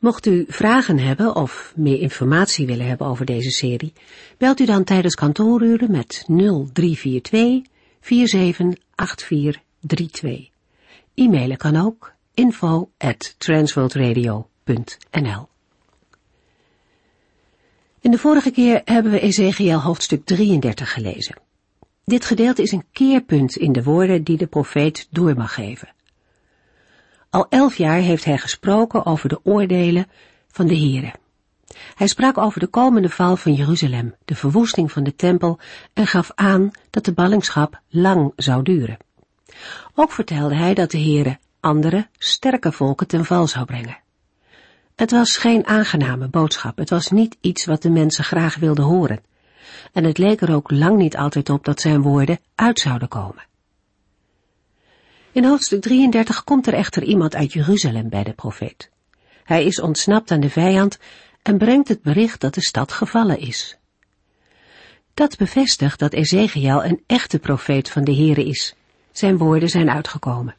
Mocht u vragen hebben of meer informatie willen hebben over deze serie, belt u dan tijdens kantooruren met 0342 478432. E-mailen kan ook info at transworldradio.nl In de vorige keer hebben we Ezekiel hoofdstuk 33 gelezen. Dit gedeelte is een keerpunt in de woorden die de profeet door mag geven. Al elf jaar heeft hij gesproken over de oordelen van de Here. Hij sprak over de komende val van Jeruzalem, de verwoesting van de tempel en gaf aan dat de ballingschap lang zou duren. Ook vertelde hij dat de Heere andere, sterke volken ten val zou brengen. Het was geen aangename boodschap, het was niet iets wat de mensen graag wilden horen. En het leek er ook lang niet altijd op dat zijn woorden uit zouden komen. In hoofdstuk 33 komt er echter iemand uit Jeruzalem bij de profeet. Hij is ontsnapt aan de vijand en brengt het bericht dat de stad gevallen is. Dat bevestigt dat Ezekiel een echte profeet van de Here is. Zijn woorden zijn uitgekomen.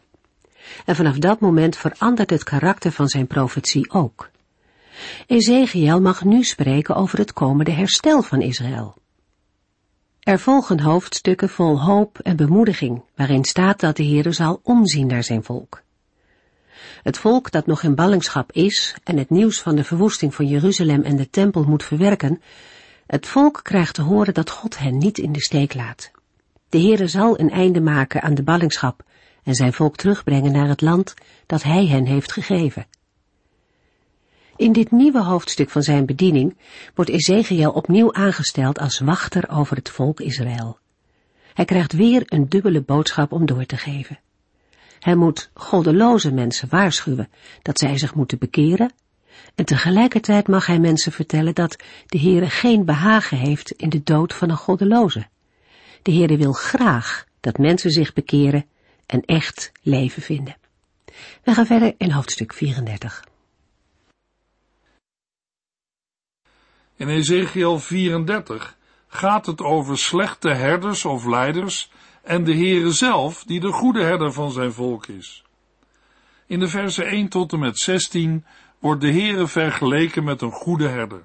En vanaf dat moment verandert het karakter van zijn profetie ook. Ezekiel mag nu spreken over het komende herstel van Israël. Er volgen hoofdstukken vol hoop en bemoediging, waarin staat dat de Heere zal omzien naar zijn volk. Het volk dat nog in ballingschap is en het nieuws van de verwoesting van Jeruzalem en de tempel moet verwerken, het volk krijgt te horen dat God hen niet in de steek laat. De Heere zal een einde maken aan de ballingschap en zijn volk terugbrengen naar het land dat hij hen heeft gegeven. In dit nieuwe hoofdstuk van zijn bediening wordt Ezekiel opnieuw aangesteld als wachter over het volk Israël. Hij krijgt weer een dubbele boodschap om door te geven. Hij moet goddeloze mensen waarschuwen dat zij zich moeten bekeren en tegelijkertijd mag hij mensen vertellen dat de Heere geen behagen heeft in de dood van een goddeloze. De Heere wil graag dat mensen zich bekeren en echt leven vinden. We gaan verder in hoofdstuk 34. In Ezekiel 34 gaat het over slechte herders of leiders en de Heere zelf, die de goede herder van zijn volk is. In de versen 1 tot en met 16 wordt de Heere vergeleken met een goede herder.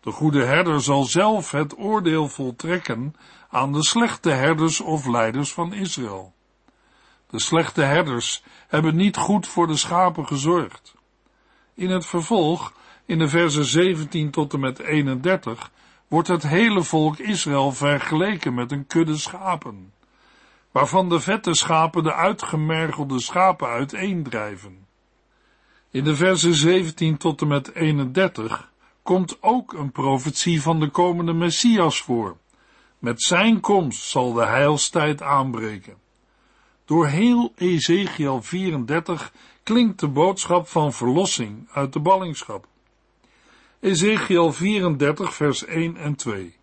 De goede herder zal zelf het oordeel voltrekken aan de slechte herders of leiders van Israël. De slechte herders hebben niet goed voor de schapen gezorgd. In het vervolg in de versen 17 tot en met 31 wordt het hele volk Israël vergeleken met een kudde schapen, waarvan de vette schapen de uitgemergelde schapen uiteendrijven. In de versen 17 tot en met 31 komt ook een profetie van de komende Messias voor. Met zijn komst zal de heilstijd aanbreken. Door heel Ezekiel 34 klinkt de boodschap van verlossing uit de ballingschap. Ezekiel 34, vers 1 en 2.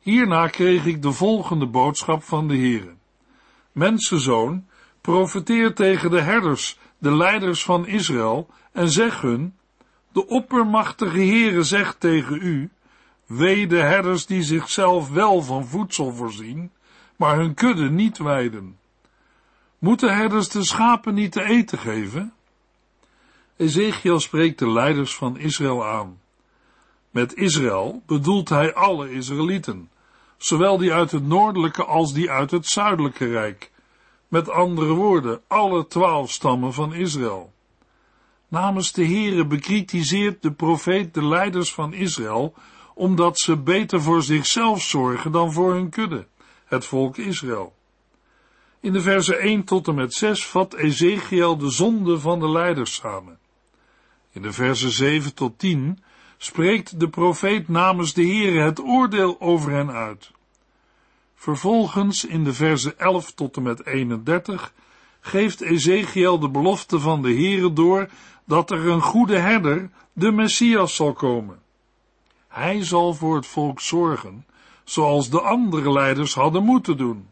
Hierna kreeg ik de volgende boodschap van de Heere. Mensenzoon, profeteer tegen de herders, de leiders van Israël, en zeg hun, de oppermachtige Heere zegt tegen u, wee de herders die zichzelf wel van voedsel voorzien, maar hun kudde niet weiden. Moeten herders de schapen niet te eten geven? Ezekiel spreekt de leiders van Israël aan. Met Israël bedoelt hij alle Israëlieten, zowel die uit het noordelijke als die uit het zuidelijke rijk. Met andere woorden, alle twaalf stammen van Israël. Namens de Heere bekritiseert de profeet de leiders van Israël, omdat ze beter voor zichzelf zorgen dan voor hun kudde, het volk Israël. In de versen 1 tot en met 6 vat Ezekiel de zonde van de leiders samen. In de versen 7 tot 10 spreekt de profeet namens de Heere het oordeel over hen uit. Vervolgens in de verse 11 tot en met 31 geeft Ezekiel de belofte van de Heere door dat er een goede herder, de Messias, zal komen. Hij zal voor het volk zorgen, zoals de andere leiders hadden moeten doen.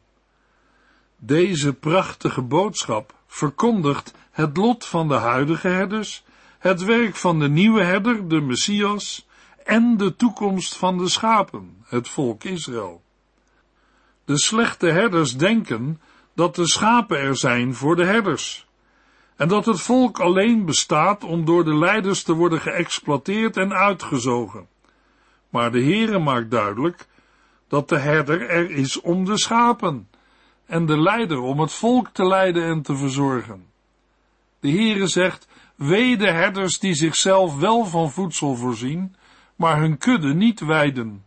Deze prachtige boodschap verkondigt het lot van de huidige herders, het werk van de nieuwe herder, de Messias, en de toekomst van de schapen, het volk Israël. De slechte herders denken dat de schapen er zijn voor de herders, en dat het volk alleen bestaat om door de leiders te worden geëxploiteerd en uitgezogen. Maar de Heere maakt duidelijk dat de herder er is om de schapen, en de leider om het volk te leiden en te verzorgen. De Heere zegt, wee de herders die zichzelf wel van voedsel voorzien, maar hun kudde niet weiden.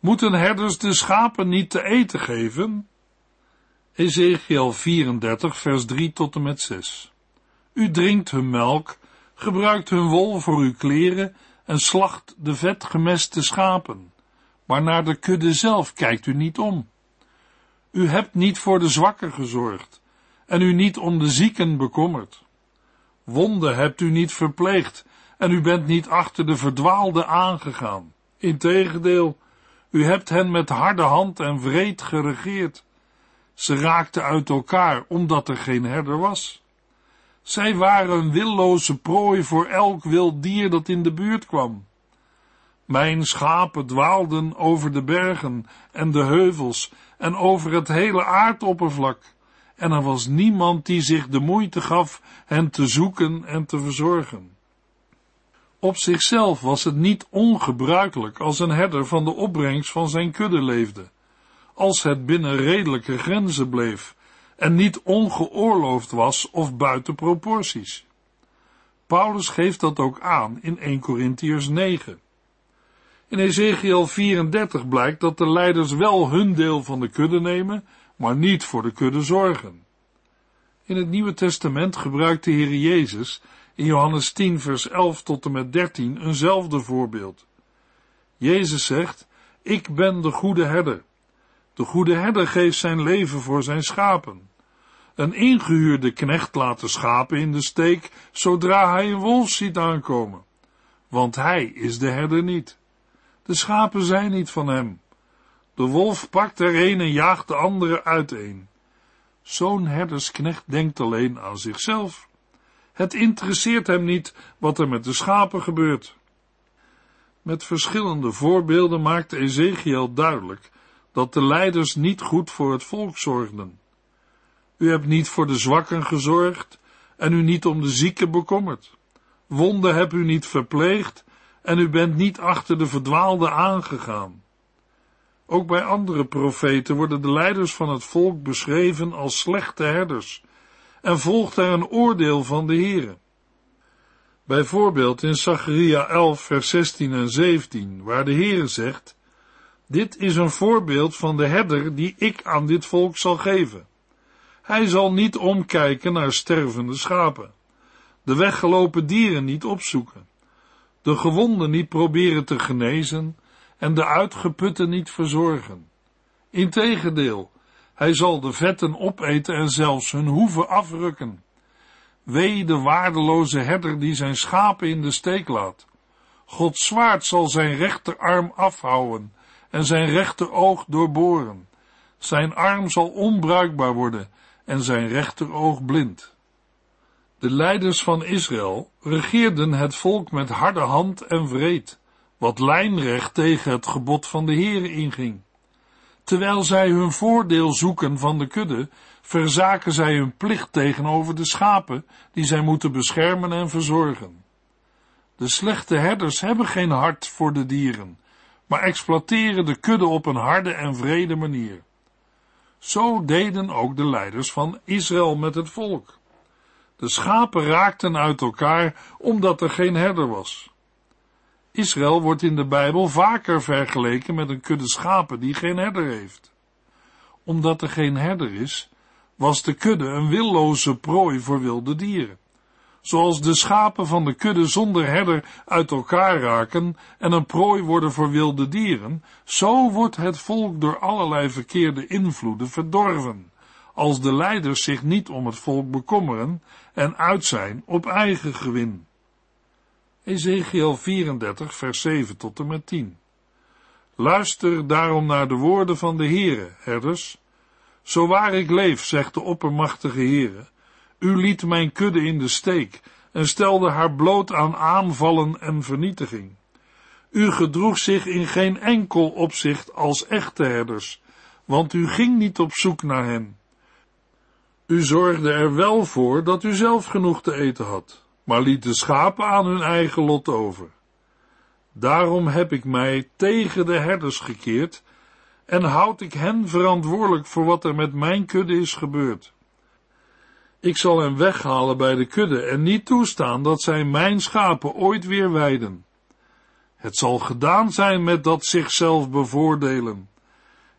Moeten herders de schapen niet te eten geven? Ezekiel 34, vers 3 tot en met 6. U drinkt hun melk, gebruikt hun wol voor uw kleren en slacht de vetgemeste schapen, maar naar de kudde zelf kijkt u niet om. U hebt niet voor de zwakken gezorgd en u niet om de zieken bekommerd. Wonden hebt u niet verpleegd en u bent niet achter de verdwaalde aangegaan. Integendeel, u hebt hen met harde hand en wreed geregeerd. Ze raakten uit elkaar omdat er geen herder was. Zij waren een willoze prooi voor elk wild dier dat in de buurt kwam. Mijn schapen dwaalden over de bergen en de heuvels en over het hele aardoppervlak, en er was niemand die zich de moeite gaf hen te zoeken en te verzorgen. Op zichzelf was het niet ongebruikelijk als een herder van de opbrengst van zijn kudde leefde, als het binnen redelijke grenzen bleef en niet ongeoorloofd was of buiten proporties. Paulus geeft dat ook aan in 1 Corinthiërs 9. In Ezekiel 34 blijkt dat de leiders wel hun deel van de kudde nemen, maar niet voor de kudde zorgen. In het Nieuwe Testament gebruikt de Heer Jezus in Johannes 10 vers 11 tot en met 13 eenzelfde voorbeeld. Jezus zegt, ik ben de goede herder. De goede herder geeft zijn leven voor zijn schapen. Een ingehuurde knecht laat de schapen in de steek zodra hij een wolf ziet aankomen, want hij is de herder niet. De schapen zijn niet van hem. De wolf pakt er een en jaagt de andere uiteen. Zo'n herdersknecht denkt alleen aan zichzelf. Het interesseert hem niet wat er met de schapen gebeurt. Met verschillende voorbeelden maakt Ezekiel duidelijk dat de leiders niet goed voor het volk zorgden. U hebt niet voor de zwakken gezorgd en u niet om de zieken bekommerd. Wonden hebt u niet verpleegd en u bent niet achter de verdwaalde aangegaan. Ook bij andere profeten worden de leiders van het volk beschreven als slechte herders en volgt er een oordeel van de Heere. Bijvoorbeeld in Zacharia 11 vers 16 en 17, waar de Heere zegt, dit is een voorbeeld van de herder die ik aan dit volk zal geven. Hij zal niet omkijken naar stervende schapen, de weggelopen dieren niet opzoeken, de gewonden niet proberen te genezen en de uitgeputten niet verzorgen. Integendeel, hij zal de vetten opeten en zelfs hun hoeven afrukken. Wee de waardeloze herder die zijn schapen in de steek laat. Gods zwaard zal zijn rechterarm afhouden en zijn rechteroog doorboren. Zijn arm zal onbruikbaar worden en zijn rechteroog blind. De leiders van Israël regeerden het volk met harde hand en wreed, wat lijnrecht tegen het gebod van de Heere inging. Terwijl zij hun voordeel zoeken van de kudde, verzaken zij hun plicht tegenover de schapen, die zij moeten beschermen en verzorgen. De slechte herders hebben geen hart voor de dieren, maar exploiteren de kudde op een harde en vrede manier. Zo deden ook de leiders van Israël met het volk. De schapen raakten uit elkaar omdat er geen herder was. Israël wordt in de Bijbel vaker vergeleken met een kudde schapen die geen herder heeft. Omdat er geen herder is, was de kudde een willoze prooi voor wilde dieren. Zoals de schapen van de kudde zonder herder uit elkaar raken en een prooi worden voor wilde dieren, zo wordt het volk door allerlei verkeerde invloeden verdorven, als de leiders zich niet om het volk bekommeren en uit zijn op eigen gewin. Ezekiel 34, vers 7 tot en met 10. Luister daarom naar de woorden van de Heere, herders. Zo waar ik leef, zegt de oppermachtige Heere, u liet mijn kudde in de steek en stelde haar bloot aan aanvallen en vernietiging. U gedroeg zich in geen enkel opzicht als echte herders, want u ging niet op zoek naar hen. U zorgde er wel voor dat u zelf genoeg te eten had, maar liet de schapen aan hun eigen lot over. Daarom heb ik mij tegen de herders gekeerd en houd ik hen verantwoordelijk voor wat er met mijn kudde is gebeurd. Ik zal hen weghalen bij de kudde en niet toestaan dat zij mijn schapen ooit weer weiden. Het zal gedaan zijn met dat zichzelf bevoordelen.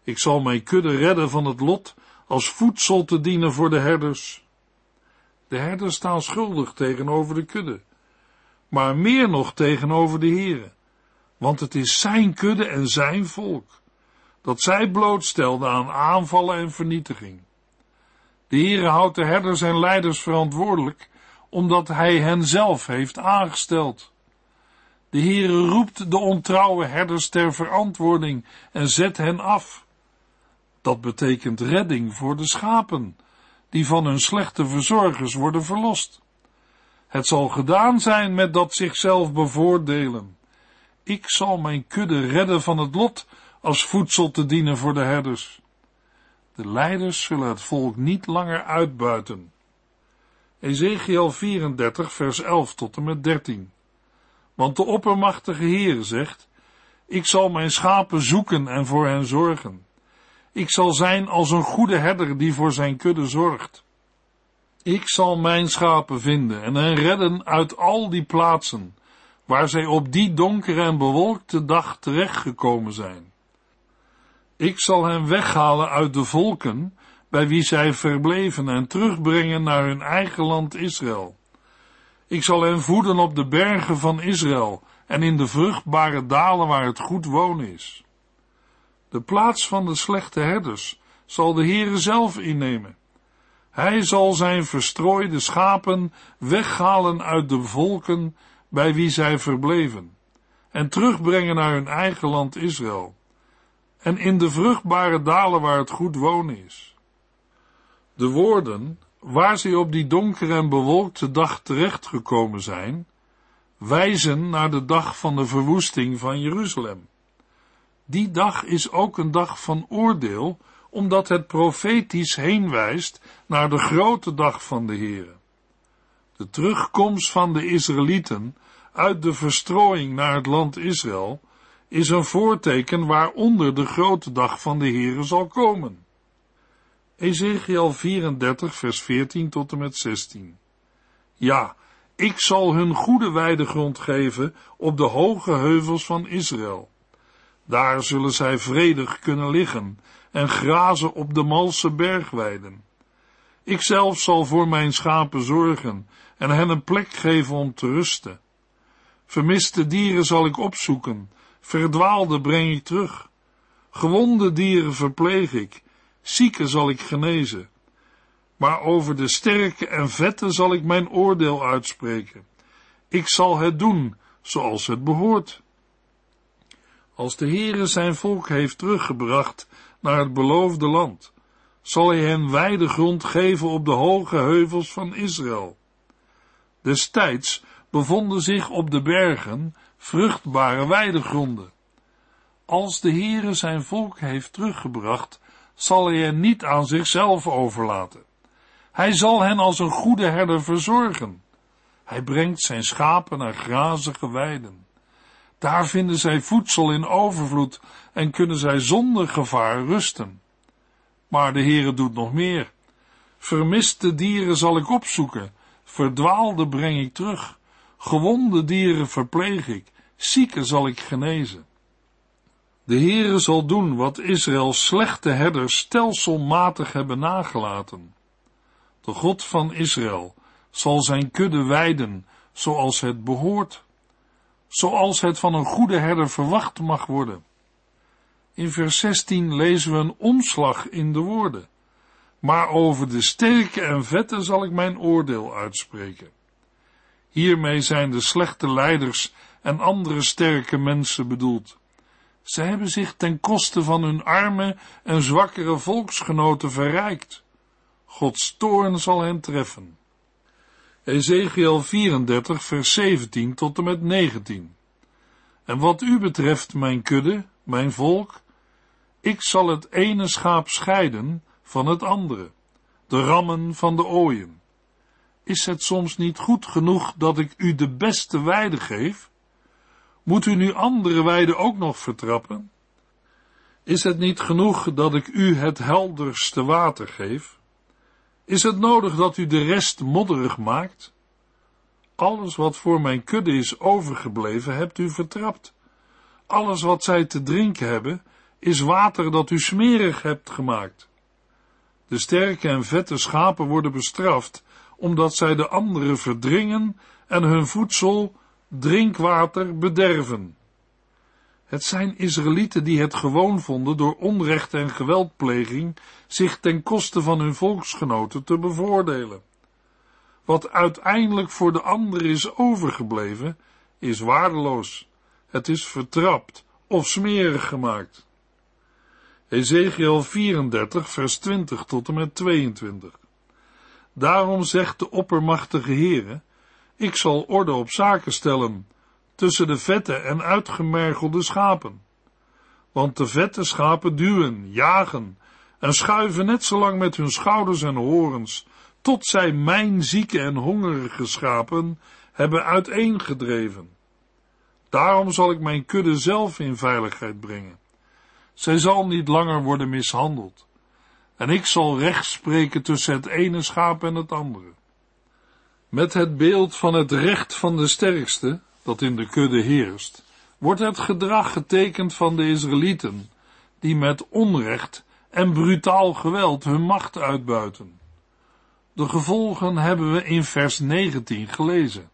Ik zal mijn kudde redden van het lot als voedsel te dienen voor de herders. De herders staan schuldig tegenover de kudde, maar meer nog tegenover de heren, want het is zijn kudde en zijn volk, dat zij blootstelde aan aanvallen en vernietiging. De Heere houdt de herders en leiders verantwoordelijk, omdat hij hen zelf heeft aangesteld. De Heere roept de ontrouwe herders ter verantwoording en zet hen af. Dat betekent redding voor de schapen, die van hun slechte verzorgers worden verlost. Het zal gedaan zijn met dat zichzelf bevoordelen. Ik zal mijn kudde redden van het lot als voedsel te dienen voor de herders. De leiders zullen het volk niet langer uitbuiten. Ezekiel 34, vers 11 tot en met 13. Want de oppermachtige Heer zegt, ik zal mijn schapen zoeken en voor hen zorgen. Ik zal zijn als een goede herder die voor zijn kudde zorgt. Ik zal mijn schapen vinden en hen redden uit al die plaatsen, waar zij op die donkere en bewolkte dag terechtgekomen zijn. Ik zal hen weghalen uit de volken, bij wie zij verbleven en terugbrengen naar hun eigen land Israël. Ik zal hen voeden op de bergen van Israël en in de vruchtbare dalen waar het goed wonen is. De plaats van de slechte herders zal de Heere zelf innemen. Hij zal zijn verstrooide schapen weghalen uit de volken bij wie zij verbleven en terugbrengen naar hun eigen land Israël en in de vruchtbare dalen waar het goed wonen is. De woorden, waar zij op die donkere en bewolkte dag terechtgekomen zijn, wijzen naar de dag van de verwoesting van Jeruzalem. Die dag is ook een dag van oordeel, omdat het profetisch heenwijst naar de grote dag van de Heere. De terugkomst van de Israëlieten uit de verstrooiing naar het land Israël is een voorteken waaronder de grote dag van de Heere zal komen. Ezekiel 34 vers 14 tot en met 16 Ja, ik zal hun goede weidegrond geven op de hoge heuvels van Israël. Daar zullen zij vredig kunnen liggen en grazen op de malse bergweiden. Ik zelf zal voor mijn schapen zorgen en hen een plek geven om te rusten. Vermiste dieren zal ik opzoeken verdwaalde breng ik terug. Gewonde dieren verpleeg ik, zieken zal ik genezen. Maar over de sterke en vette zal ik mijn oordeel uitspreken. Ik zal het doen zoals het behoort. Als de Heere zijn volk heeft teruggebracht naar het beloofde land, zal hij hen wijde grond geven op de hoge heuvels van Israël. Destijds bevonden zich op de bergen vruchtbare weidegronden. Als de Heere zijn volk heeft teruggebracht, zal hij hen niet aan zichzelf overlaten. Hij zal hen als een goede herder verzorgen. Hij brengt zijn schapen naar grazige weiden. Daar vinden zij voedsel in overvloed en kunnen zij zonder gevaar rusten. Maar de Heere doet nog meer. Vermiste dieren zal ik opzoeken, verdwaalde breng ik terug. Gewonde dieren verpleeg ik, zieken zal ik genezen. De Heere zal doen wat Israëls slechte herders stelselmatig hebben nagelaten. De God van Israël zal zijn kudde weiden zoals het behoort, zoals het van een goede herder verwacht mag worden. In vers 16 lezen we een omslag in de woorden. Maar over de sterke en vette zal ik mijn oordeel uitspreken. Hiermee zijn de slechte leiders en andere sterke mensen bedoeld. Ze hebben zich ten koste van hun arme en zwakkere volksgenoten verrijkt. Gods toorn zal hen treffen. Ezekiel 34, vers 17 tot en met 19. En wat u betreft, mijn kudde, mijn volk, ik zal het ene schaap scheiden van het andere, de rammen van de ooien. Is het soms niet goed genoeg dat ik u de beste weide geef? Moet u nu andere weiden ook nog vertrappen? Is het niet genoeg dat ik u het helderste water geef? Is het nodig dat u de rest modderig maakt? Alles wat voor mijn kudde is overgebleven, hebt u vertrapt. Alles wat zij te drinken hebben, is water dat u smerig hebt gemaakt. De sterke en vette schapen worden bestraft, omdat zij de anderen verdringen en hun voedsel, drinkwater, bederven. Het zijn Israëlieten die het gewoon vonden door onrecht en geweldpleging zich ten koste van hun volksgenoten te bevoordelen. Wat uiteindelijk voor de anderen is overgebleven, is waardeloos. Het is vertrapt of smerig gemaakt. Ezekiel 34, vers 20 tot en met 22. Daarom zegt de oppermachtige Heere, ik zal orde op zaken stellen tussen de vette en uitgemergelde schapen. Want de vette schapen duwen, jagen en schuiven net zo lang met hun schouders en horens, tot zij mijn zieke en hongerige schapen hebben uiteengedreven. Daarom zal ik mijn kudde zelf in veiligheid brengen. Zij zal niet langer worden mishandeld. En ik zal recht spreken tussen het ene schaap en het andere. Met het beeld van het recht van de sterkste, dat in de kudde heerst, wordt het gedrag getekend van de Israëlieten, die met onrecht en brutaal geweld hun macht uitbuiten. De gevolgen hebben we in vers 19 gelezen.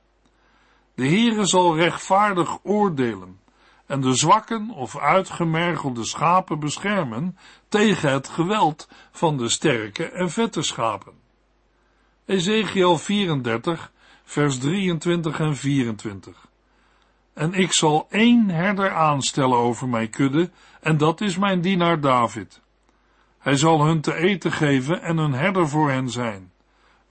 De Heere zal rechtvaardig oordelen en de zwakken of uitgemergelde schapen beschermen tegen het geweld van de sterke en vette schapen. Ezekiel 34, vers 23 en 24. En ik zal één herder aanstellen over mijn kudde, en dat is mijn dienaar David. Hij zal hun te eten geven en een herder voor hen zijn.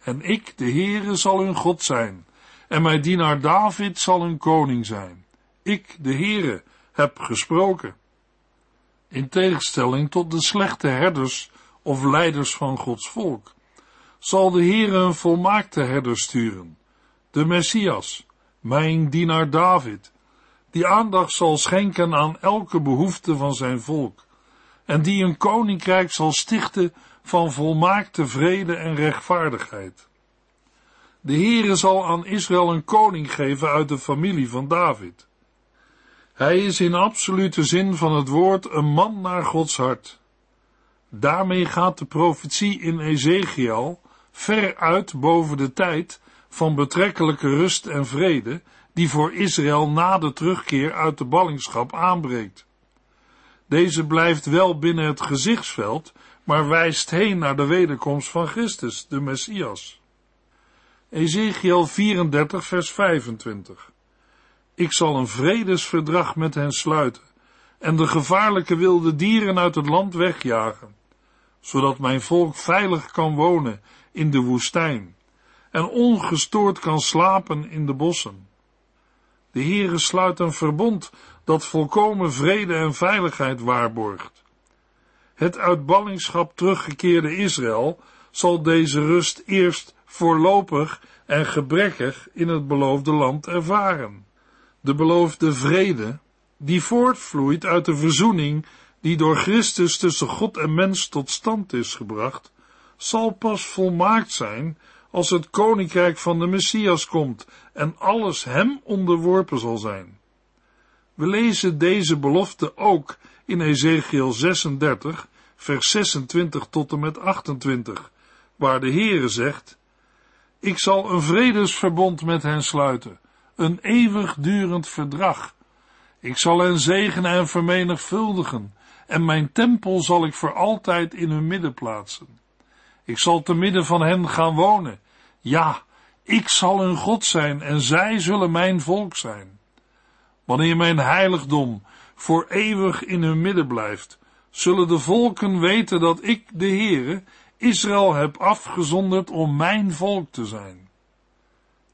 En ik, de Heere, zal hun God zijn, en mijn dienaar David zal hun koning zijn. Ik, de Heere, heb gesproken. In tegenstelling tot de slechte herders of leiders van Gods volk, zal de Heere een volmaakte herder sturen, de Messias, mijn dienaar David, die aandacht zal schenken aan elke behoefte van zijn volk, en die een koninkrijk zal stichten van volmaakte vrede en rechtvaardigheid. De Heere zal aan Israël een koning geven uit de familie van David. Hij is in absolute zin van het woord een man naar Gods hart. Daarmee gaat de profetie in Ezekiel ver uit boven de tijd van betrekkelijke rust en vrede die voor Israël na de terugkeer uit de ballingschap aanbreekt. Deze blijft wel binnen het gezichtsveld, maar wijst heen naar de wederkomst van Christus, de Messias. Ezekiel 34, vers 25. Ik zal een vredesverdrag met hen sluiten en de gevaarlijke wilde dieren uit het land wegjagen, zodat mijn volk veilig kan wonen in de woestijn en ongestoord kan slapen in de bossen. De Heere sluit een verbond dat volkomen vrede en veiligheid waarborgt. Het uit ballingschap teruggekeerde Israël zal deze rust eerst voorlopig en gebrekkig in het beloofde land ervaren. De beloofde vrede, die voortvloeit uit de verzoening die door Christus tussen God en mens tot stand is gebracht, zal pas volmaakt zijn als het koninkrijk van de Messias komt en alles hem onderworpen zal zijn. We lezen deze belofte ook in Ezekiel 36, vers 26 tot en met 28, waar de Heere zegt, Ik zal een vredesverbond met hen sluiten, een eeuwigdurend verdrag. Ik zal hen zegenen en vermenigvuldigen, en mijn tempel zal ik voor altijd in hun midden plaatsen. Ik zal te midden van hen gaan wonen. Ja, Ik zal hun God zijn en zij zullen mijn volk zijn. Wanneer mijn heiligdom voor eeuwig in hun midden blijft, zullen de volken weten dat ik, de Heere, Israël heb afgezonderd om mijn volk te zijn.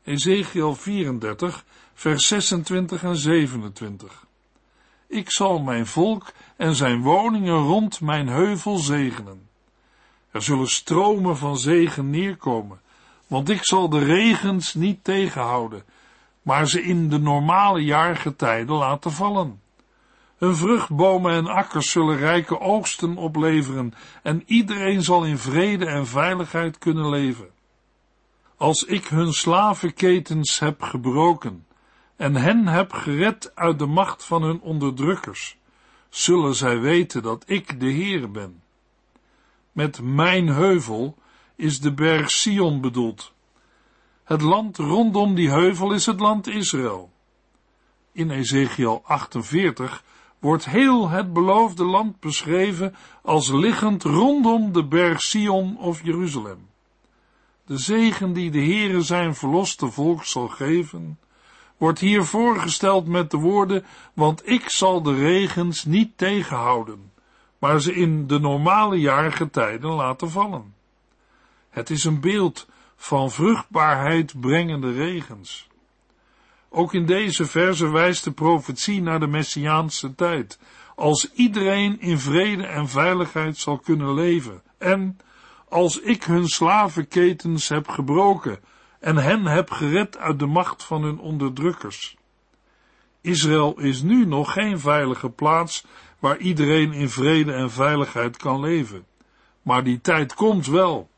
Ezekiel 34, vers 26 en 27. Ik zal mijn volk en zijn woningen rond mijn heuvel zegenen. Er zullen stromen van zegen neerkomen, want ik zal de regens niet tegenhouden, maar ze in de normale jaargetijden laten vallen. Hun vruchtbomen en akkers zullen rijke oogsten opleveren en iedereen zal in vrede en veiligheid kunnen leven. Als ik hun slavenketens heb gebroken en hen heb gered uit de macht van hun onderdrukkers, zullen zij weten dat ik de Heer ben. Met mijn heuvel is de berg Sion bedoeld. Het land rondom die heuvel is het land Israël. In Ezekiel 48 wordt heel het beloofde land beschreven als liggend rondom de berg Sion of Jeruzalem. De zegen die de Heere zijn verloste volk zal geven, wordt hier voorgesteld met de woorden, want ik zal de regens niet tegenhouden, maar ze in de normale jaargetijden laten vallen. Het is een beeld van vruchtbaarheid brengende regens. Ook in deze verse wijst de profetie naar de Messiaanse tijd, als iedereen in vrede en veiligheid zal kunnen leven, en als ik hun slavenketens heb gebroken en hen heb gered uit de macht van hun onderdrukkers. Israël is nu nog geen veilige plaats waar iedereen in vrede en veiligheid kan leven, maar die tijd komt wel.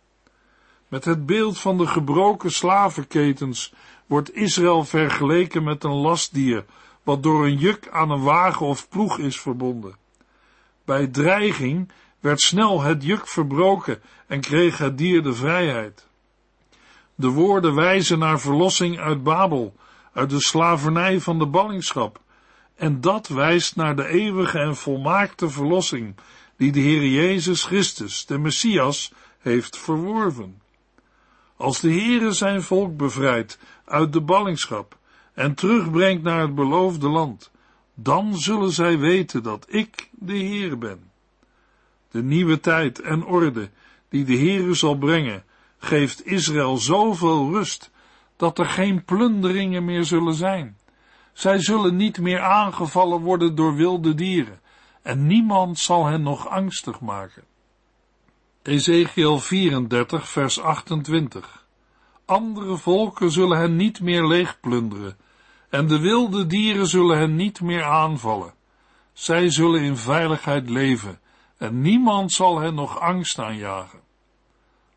Met het beeld van de gebroken slavenketens wordt Israël vergeleken met een lastdier, wat door een juk aan een wagen of ploeg is verbonden. Bij dreiging werd snel het juk verbroken en kreeg het dier de vrijheid. De woorden wijzen naar verlossing uit Babel, uit de slavernij van de ballingschap, en dat wijst naar de eeuwige en volmaakte verlossing die de Heer Jezus Christus, de Messias, heeft verworven. Als de Heere zijn volk bevrijdt uit de ballingschap en terugbrengt naar het beloofde land, dan zullen zij weten dat ik de Heer ben. De nieuwe tijd en orde die de Heere zal brengen, geeft Israël zoveel rust, dat er geen plunderingen meer zullen zijn. Zij zullen niet meer aangevallen worden door wilde dieren, en niemand zal hen nog angstig maken. Ezekiel 34, vers 28. Andere volken zullen hen niet meer leegplunderen, en de wilde dieren zullen hen niet meer aanvallen. Zij zullen in veiligheid leven, en niemand zal hen nog angst aanjagen.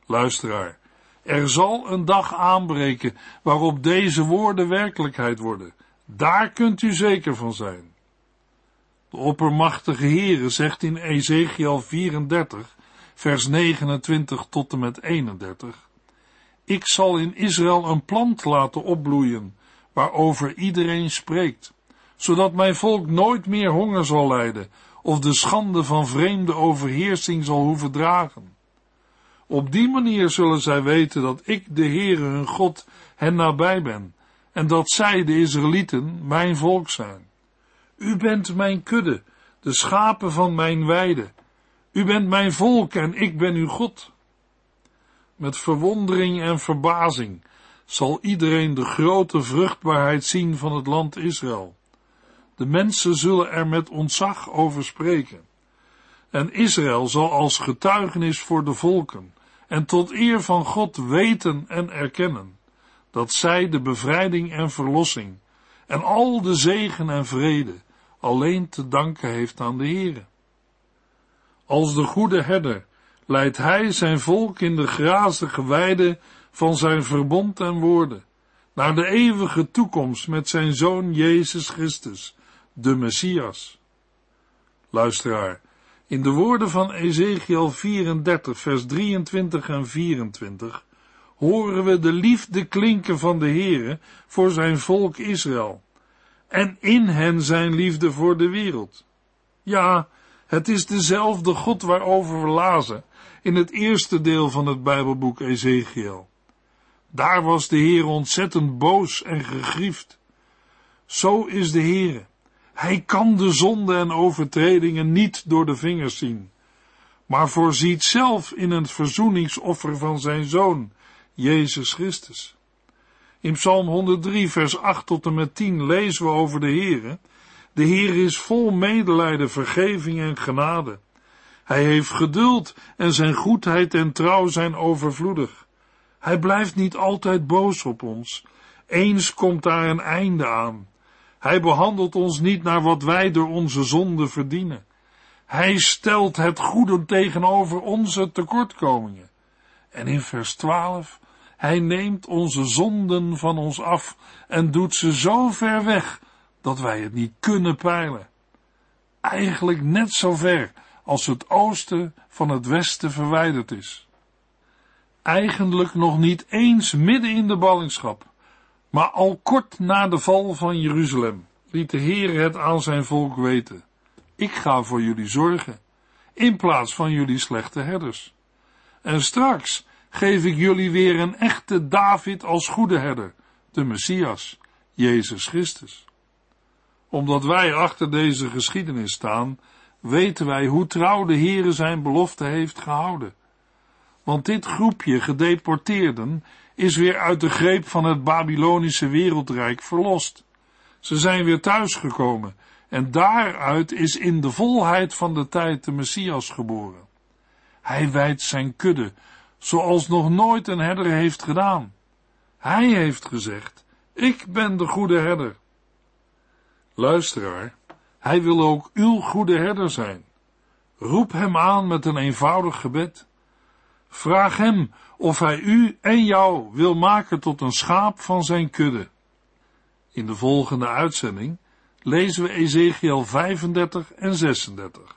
Luisteraar, er zal een dag aanbreken waarop deze woorden werkelijkheid worden. Daar kunt u zeker van zijn. De oppermachtige Heere zegt in Ezekiel 34, vers 29 tot en met 31. Ik zal in Israël een plant laten opbloeien, waarover iedereen spreekt, zodat mijn volk nooit meer honger zal lijden, of de schande van vreemde overheersing zal hoeven dragen. Op die manier zullen zij weten dat ik, de Heere hun God, hen nabij ben, en dat zij, de Israëlieten, mijn volk zijn. U bent mijn kudde, de schapen van mijn weide. U bent mijn volk en ik ben uw God. Met verwondering en verbazing zal iedereen de grote vruchtbaarheid zien van het land Israël. De mensen zullen er met ontzag over spreken. En Israël zal als getuigenis voor de volken en tot eer van God weten en erkennen dat zij de bevrijding en verlossing en al de zegen en vrede alleen te danken heeft aan de Heere. Als de goede herder leidt hij zijn volk in de grazige weide van zijn verbond en woorden, naar de eeuwige toekomst met zijn zoon Jezus Christus, de Messias. Luisteraar, in de woorden van Ezekiel 34, vers 23 en 24 horen we de liefde klinken van de Heere voor zijn volk Israël en in hen zijn liefde voor de wereld. Ja, het is dezelfde God waarover we lazen in het eerste deel van het Bijbelboek Ezekiel. Daar was de Heer ontzettend boos en gegriefd. Zo is de Heer. Hij kan de zonde en overtredingen niet door de vingers zien, maar voorziet zelf in een verzoeningsoffer van zijn Zoon, Jezus Christus. In Psalm 103, vers 8 tot en met 10 lezen we over de Heere. De Heer is vol medelijden, vergeving en genade. Hij heeft geduld en zijn goedheid en trouw zijn overvloedig. Hij blijft niet altijd boos op ons. Eens komt daar een einde aan. Hij behandelt ons niet naar wat wij door onze zonde verdienen. Hij stelt het goede tegenover onze tekortkomingen. En in vers 12, hij neemt onze zonden van ons af en doet ze zo ver weg dat wij het niet kunnen peilen. Eigenlijk net zo ver als het oosten van het westen verwijderd is. Eigenlijk nog niet eens midden in de ballingschap, maar al kort na de val van Jeruzalem liet de Heer het aan zijn volk weten. Ik ga voor jullie zorgen, in plaats van jullie slechte herders. En straks geef ik jullie weer een echte David als goede herder, de Messias, Jezus Christus. Omdat wij achter deze geschiedenis staan, weten wij hoe trouw de Heere zijn belofte heeft gehouden. Want dit groepje gedeporteerden is weer uit de greep van het Babylonische wereldrijk verlost. Ze zijn weer thuisgekomen en daaruit is in de volheid van de tijd de Messias geboren. Hij wijdt zijn kudde, zoals nog nooit een herder heeft gedaan. Hij heeft gezegd, ik ben de goede herder. Luisteraar, hij wil ook uw goede herder zijn. Roep hem aan met een eenvoudig gebed. Vraag hem of hij u en jou wil maken tot een schaap van zijn kudde. In de volgende uitzending lezen we Ezekiel 35 en 36.